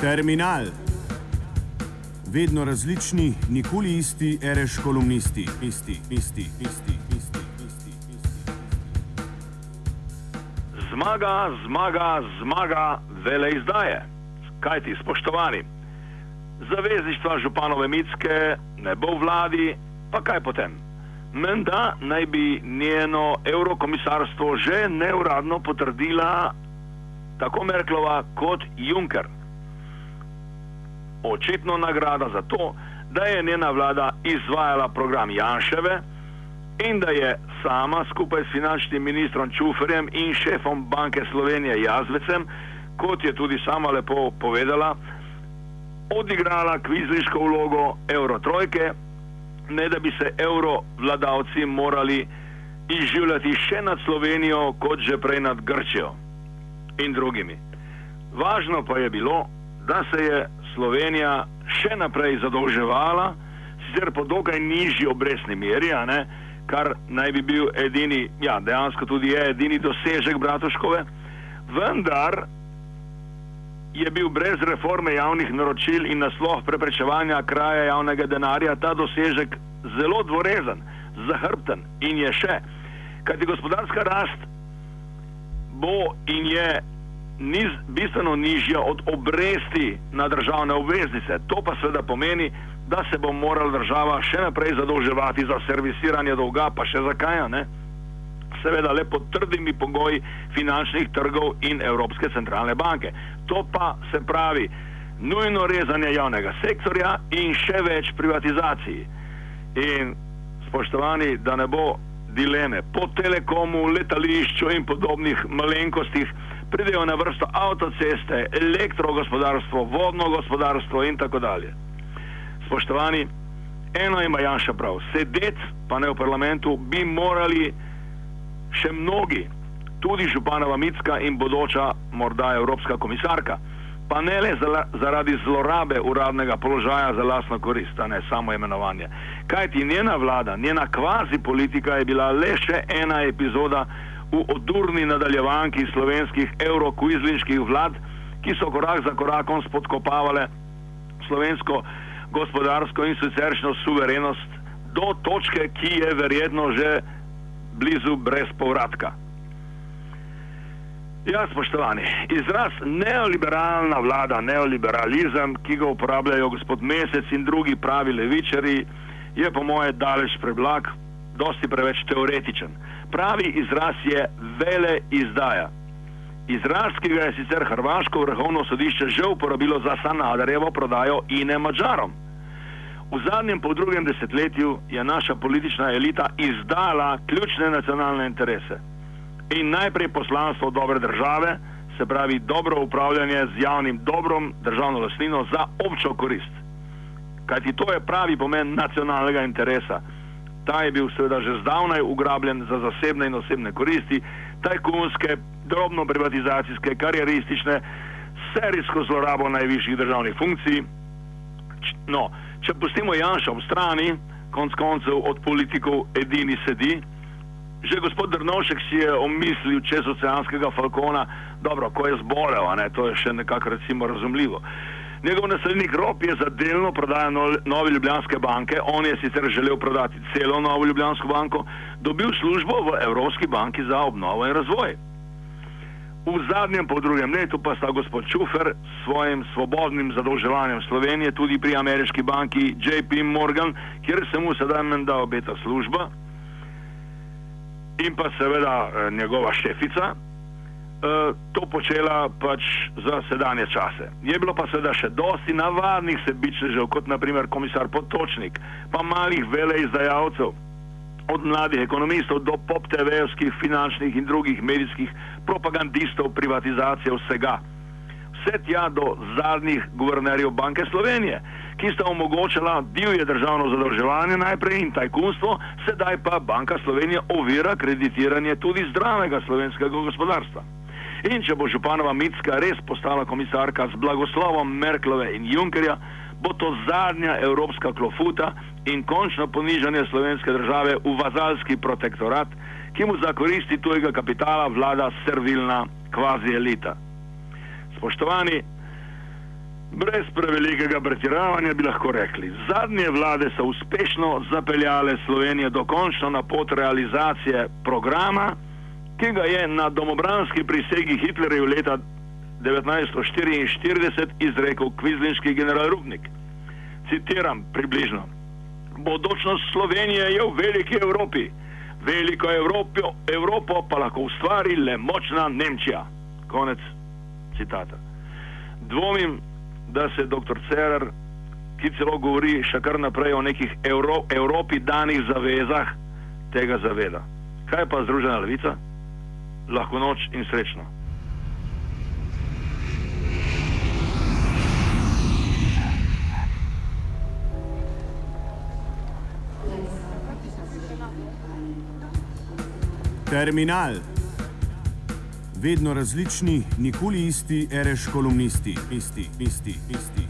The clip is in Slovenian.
Terminal. Vedno različni, nikoli isti, reš kolumnisti, isti, isti, isti, isti, isti, isti. Zmaga, zmaga, zmaga, vele izdaje. Kaj ti, spoštovani? Zavezništva županove Mitske ne bo vladi, pa kaj potem? Menda naj bi njeno eurokomisarstvo že neuradno potrdila tako Merklova kot Juncker. Očitno nagrada za to, da je njena vlada izvajala program Janševe in da je sama skupaj s finančnim ministrom Čuferjem in šefom Banke Slovenije Jazvecem, kot je tudi sama lepo povedala, odigrala kvizliško vlogo Eurotrojke, ne da bi se eurovladavci morali izživljati še nad Slovenijo, kot že prej nad Grčijo in drugimi. Važno pa je bilo, da se je Slovenija še naprej zadolževala, sicer po dokaj nižji obrestni meri, ne, kar naj bi bil edini, ja, dejansko tudi je edini dosežek Bratuškove, vendar je bil brez reforme javnih naročil in naslov preprečevanja kraja javnega denarja ta dosežek zelo dvorezen, zahrbten in je še, kajti gospodarska rast bo in je niz, bistveno nižja od obresti na državne obveznice. To pa seveda pomeni, da se bo morala država še naprej zadolževati za servisiranje dolga, pa še zakaj ne. Seveda le pod trdimi pogoji finančnih trgov in Evropske centralne banke. To pa se pravi nujno rezanje javnega sektorja in še več privatizacij. In spoštovani, da ne bo dileme, po telekomu, letališču in podobnih malenkostih, pridejo na vrsto avtoceste, elektrogospodarstvo, vodno gospodarstvo in tako dalje. Spoštovani, eno ima Janša prav, sedeti pa ne v parlamentu bi morali še mnogi, tudi županova Mitska in bodoča morda evropska komisarka, pa ne le zaradi zlorabe uradnega položaja za lasno korist, ne samo imenovanje. Kaj ti njena vlada, njena kvazi politika je bila le še ena epizoda v odurni nadaljevanki slovenskih evrokvizlinških vlad, ki so korak za korakom spodkopavale slovensko gospodarsko in siceršno suverenost do točke, ki je verjetno že blizu brez povratka. Ja, spoštovani, izraz neoliberalna vlada, neoliberalizem, ki ga uporabljajo gospod Mesec in drugi pravi levičari, je po moje daleč preblag, dosti preveč teoretičen pravi izraz je vele izdaja. Izraz, ki ga je sicer Hrvaško vrhovno sodišče že uporabilo za Sanadarjevo prodajo ine Mačarom. V zadnjem po drugem desetletju je naša politična elita izdala ključne nacionalne interese in najprej poslanstvo dobre države, se pravi dobro upravljanje z javnim dobrom, državno lastnino za občo korist. Kajti to je pravi pomen nacionalnega interesa. Ta je bil seveda že zdavnaj ugrabljen za zasebne in osebne koristi, tajkunske, drobno privatizacijske, karieristične, serijsko zlorabo najvišjih državnih funkcij. No, če pustimo Janša ob strani, konc koncev od politikov edini sedi, že gospod Drnovšek si je omislil čez oceanskega falkona, dobro, ko je zbolel, to je še nekako recimo razumljivo. Njegov naslednik Rop je za delno prodajo nove Ljubljanske banke, on je sicer želel prodati celo novo Ljubljansko banko, dobil službo v Evropski banki za obnovo in razvoj. V zadnjem po drugem letu pa sta gospod Čufer s svojim svobodnim zadolževanjem Slovenije tudi pri ameriški banki JP Morgan, kjer se mu sedaj menda obeta služba in pa seveda eh, njegova šefica, to počela pač za sedanje čase. Je bilo pa seveda še dosti navadnih sebičnežev, kot naprimer komisar Potočnik, pa malih veleizdajalcev, od mladih ekonomistov do pop-TV-ovskih, finančnih in drugih medijskih propagandistov privatizacije vsega. Vse tja do zadnjih guvernerjev Banke Slovenije, ki sta omogočala divje državno zadolževanje najprej in tajkunstvo, sedaj pa Banka Slovenije ovira kreditiranje tudi zdravega slovenskega gospodarstva. In če bo županova Mitska res postala komisarka z blagoslovom Merklove in Junkerja, bo to zadnja evropska klofuta in končno ponižanje slovenske države v vazalski protektorat, ki mu za koristi tujega kapitala vlada servilna kvazi elita. Spoštovani, brez prevelikega pretiravanja bi lahko rekli, zadnje vlade so uspešno zapeljale Slovenijo dokončno na pot realizacije programa, ki ga je na domobranski prisegi Hitlerjev leta 1944 izrekel kvizlinski general Rupnik. Citiram približno. Bodočnost Slovenije je v veliki Evropi. Veliko Evropo, Evropo pa lahko ustvari le močna Nemčija. Konec citata. Dvomim, da se dr. Cerar, ki celo govori še kar naprej o nekih Evro, Evropi danih zavezah, tega zaveda. Kaj pa Združena levica? Lahko noč in srečno. Terminal. Vedno različni, nikoli isti, reš kolumnisti, isti, isti, isti.